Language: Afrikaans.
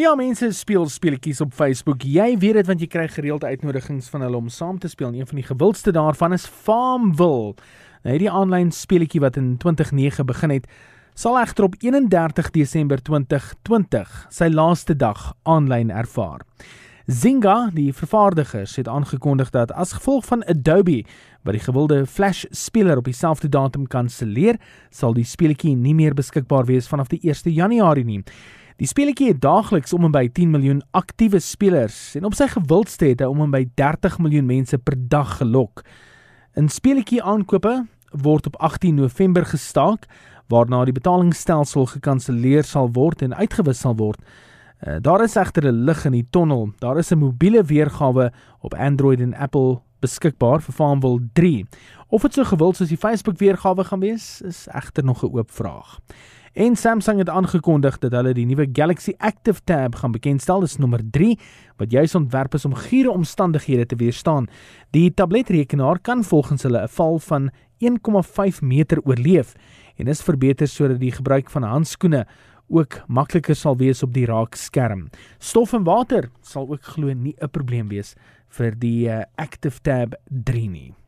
Ja, mense speel speletjies op Facebook. Jy weet dit want jy kry gereelde uitnodigings van hulle om saam te speel. Een van die gewildste daarvan is Farmville. Nou hierdie aanlyn speletjie wat in 2009 begin het, sal egter op 31 Desember 2020 sy laaste dag aanlyn ervaar. Zynga, die vervaardigers, het aangekondig dat as gevolg van Adobe wat die gewilde Flash speler op dieselfde datum kanselleer, sal die speletjie nie meer beskikbaar wees vanaf die 1 Januarie nie. Die speletjie het daagliks om en by 10 miljoen aktiewe spelers en op sy gewildste het hy om en by 30 miljoen mense per dag gelok. 'n Speletjie aankope word op 18 November gestaak waarna die betalingsstelsel gekanselleer sal word en uitgewis sal word. Uh, daar is egter 'n lig in die tonnel. Daar is 'n mobiele weergawe op Android en Apple beskikbaar vir Farmville 3. Of dit so gewild soos die Facebook weergawe gaan wees, is egter nog 'n oop vraag. En Samsung het aangekondig dat hulle die nuwe Galaxy Active Tab gaan bekendstel, dis nommer 3 wat juis ontwerp is om giere omstandighede te weerstaan. Die tabletrekenaar kan volgens hulle 'n val van 1,5 meter oorleef en is verbeter sodat die gebruik van handskoene ook makliker sal wees op die raakskerm. Stof en water sal ook glo nie 'n probleem wees vir die uh, Active Tab 3 nie.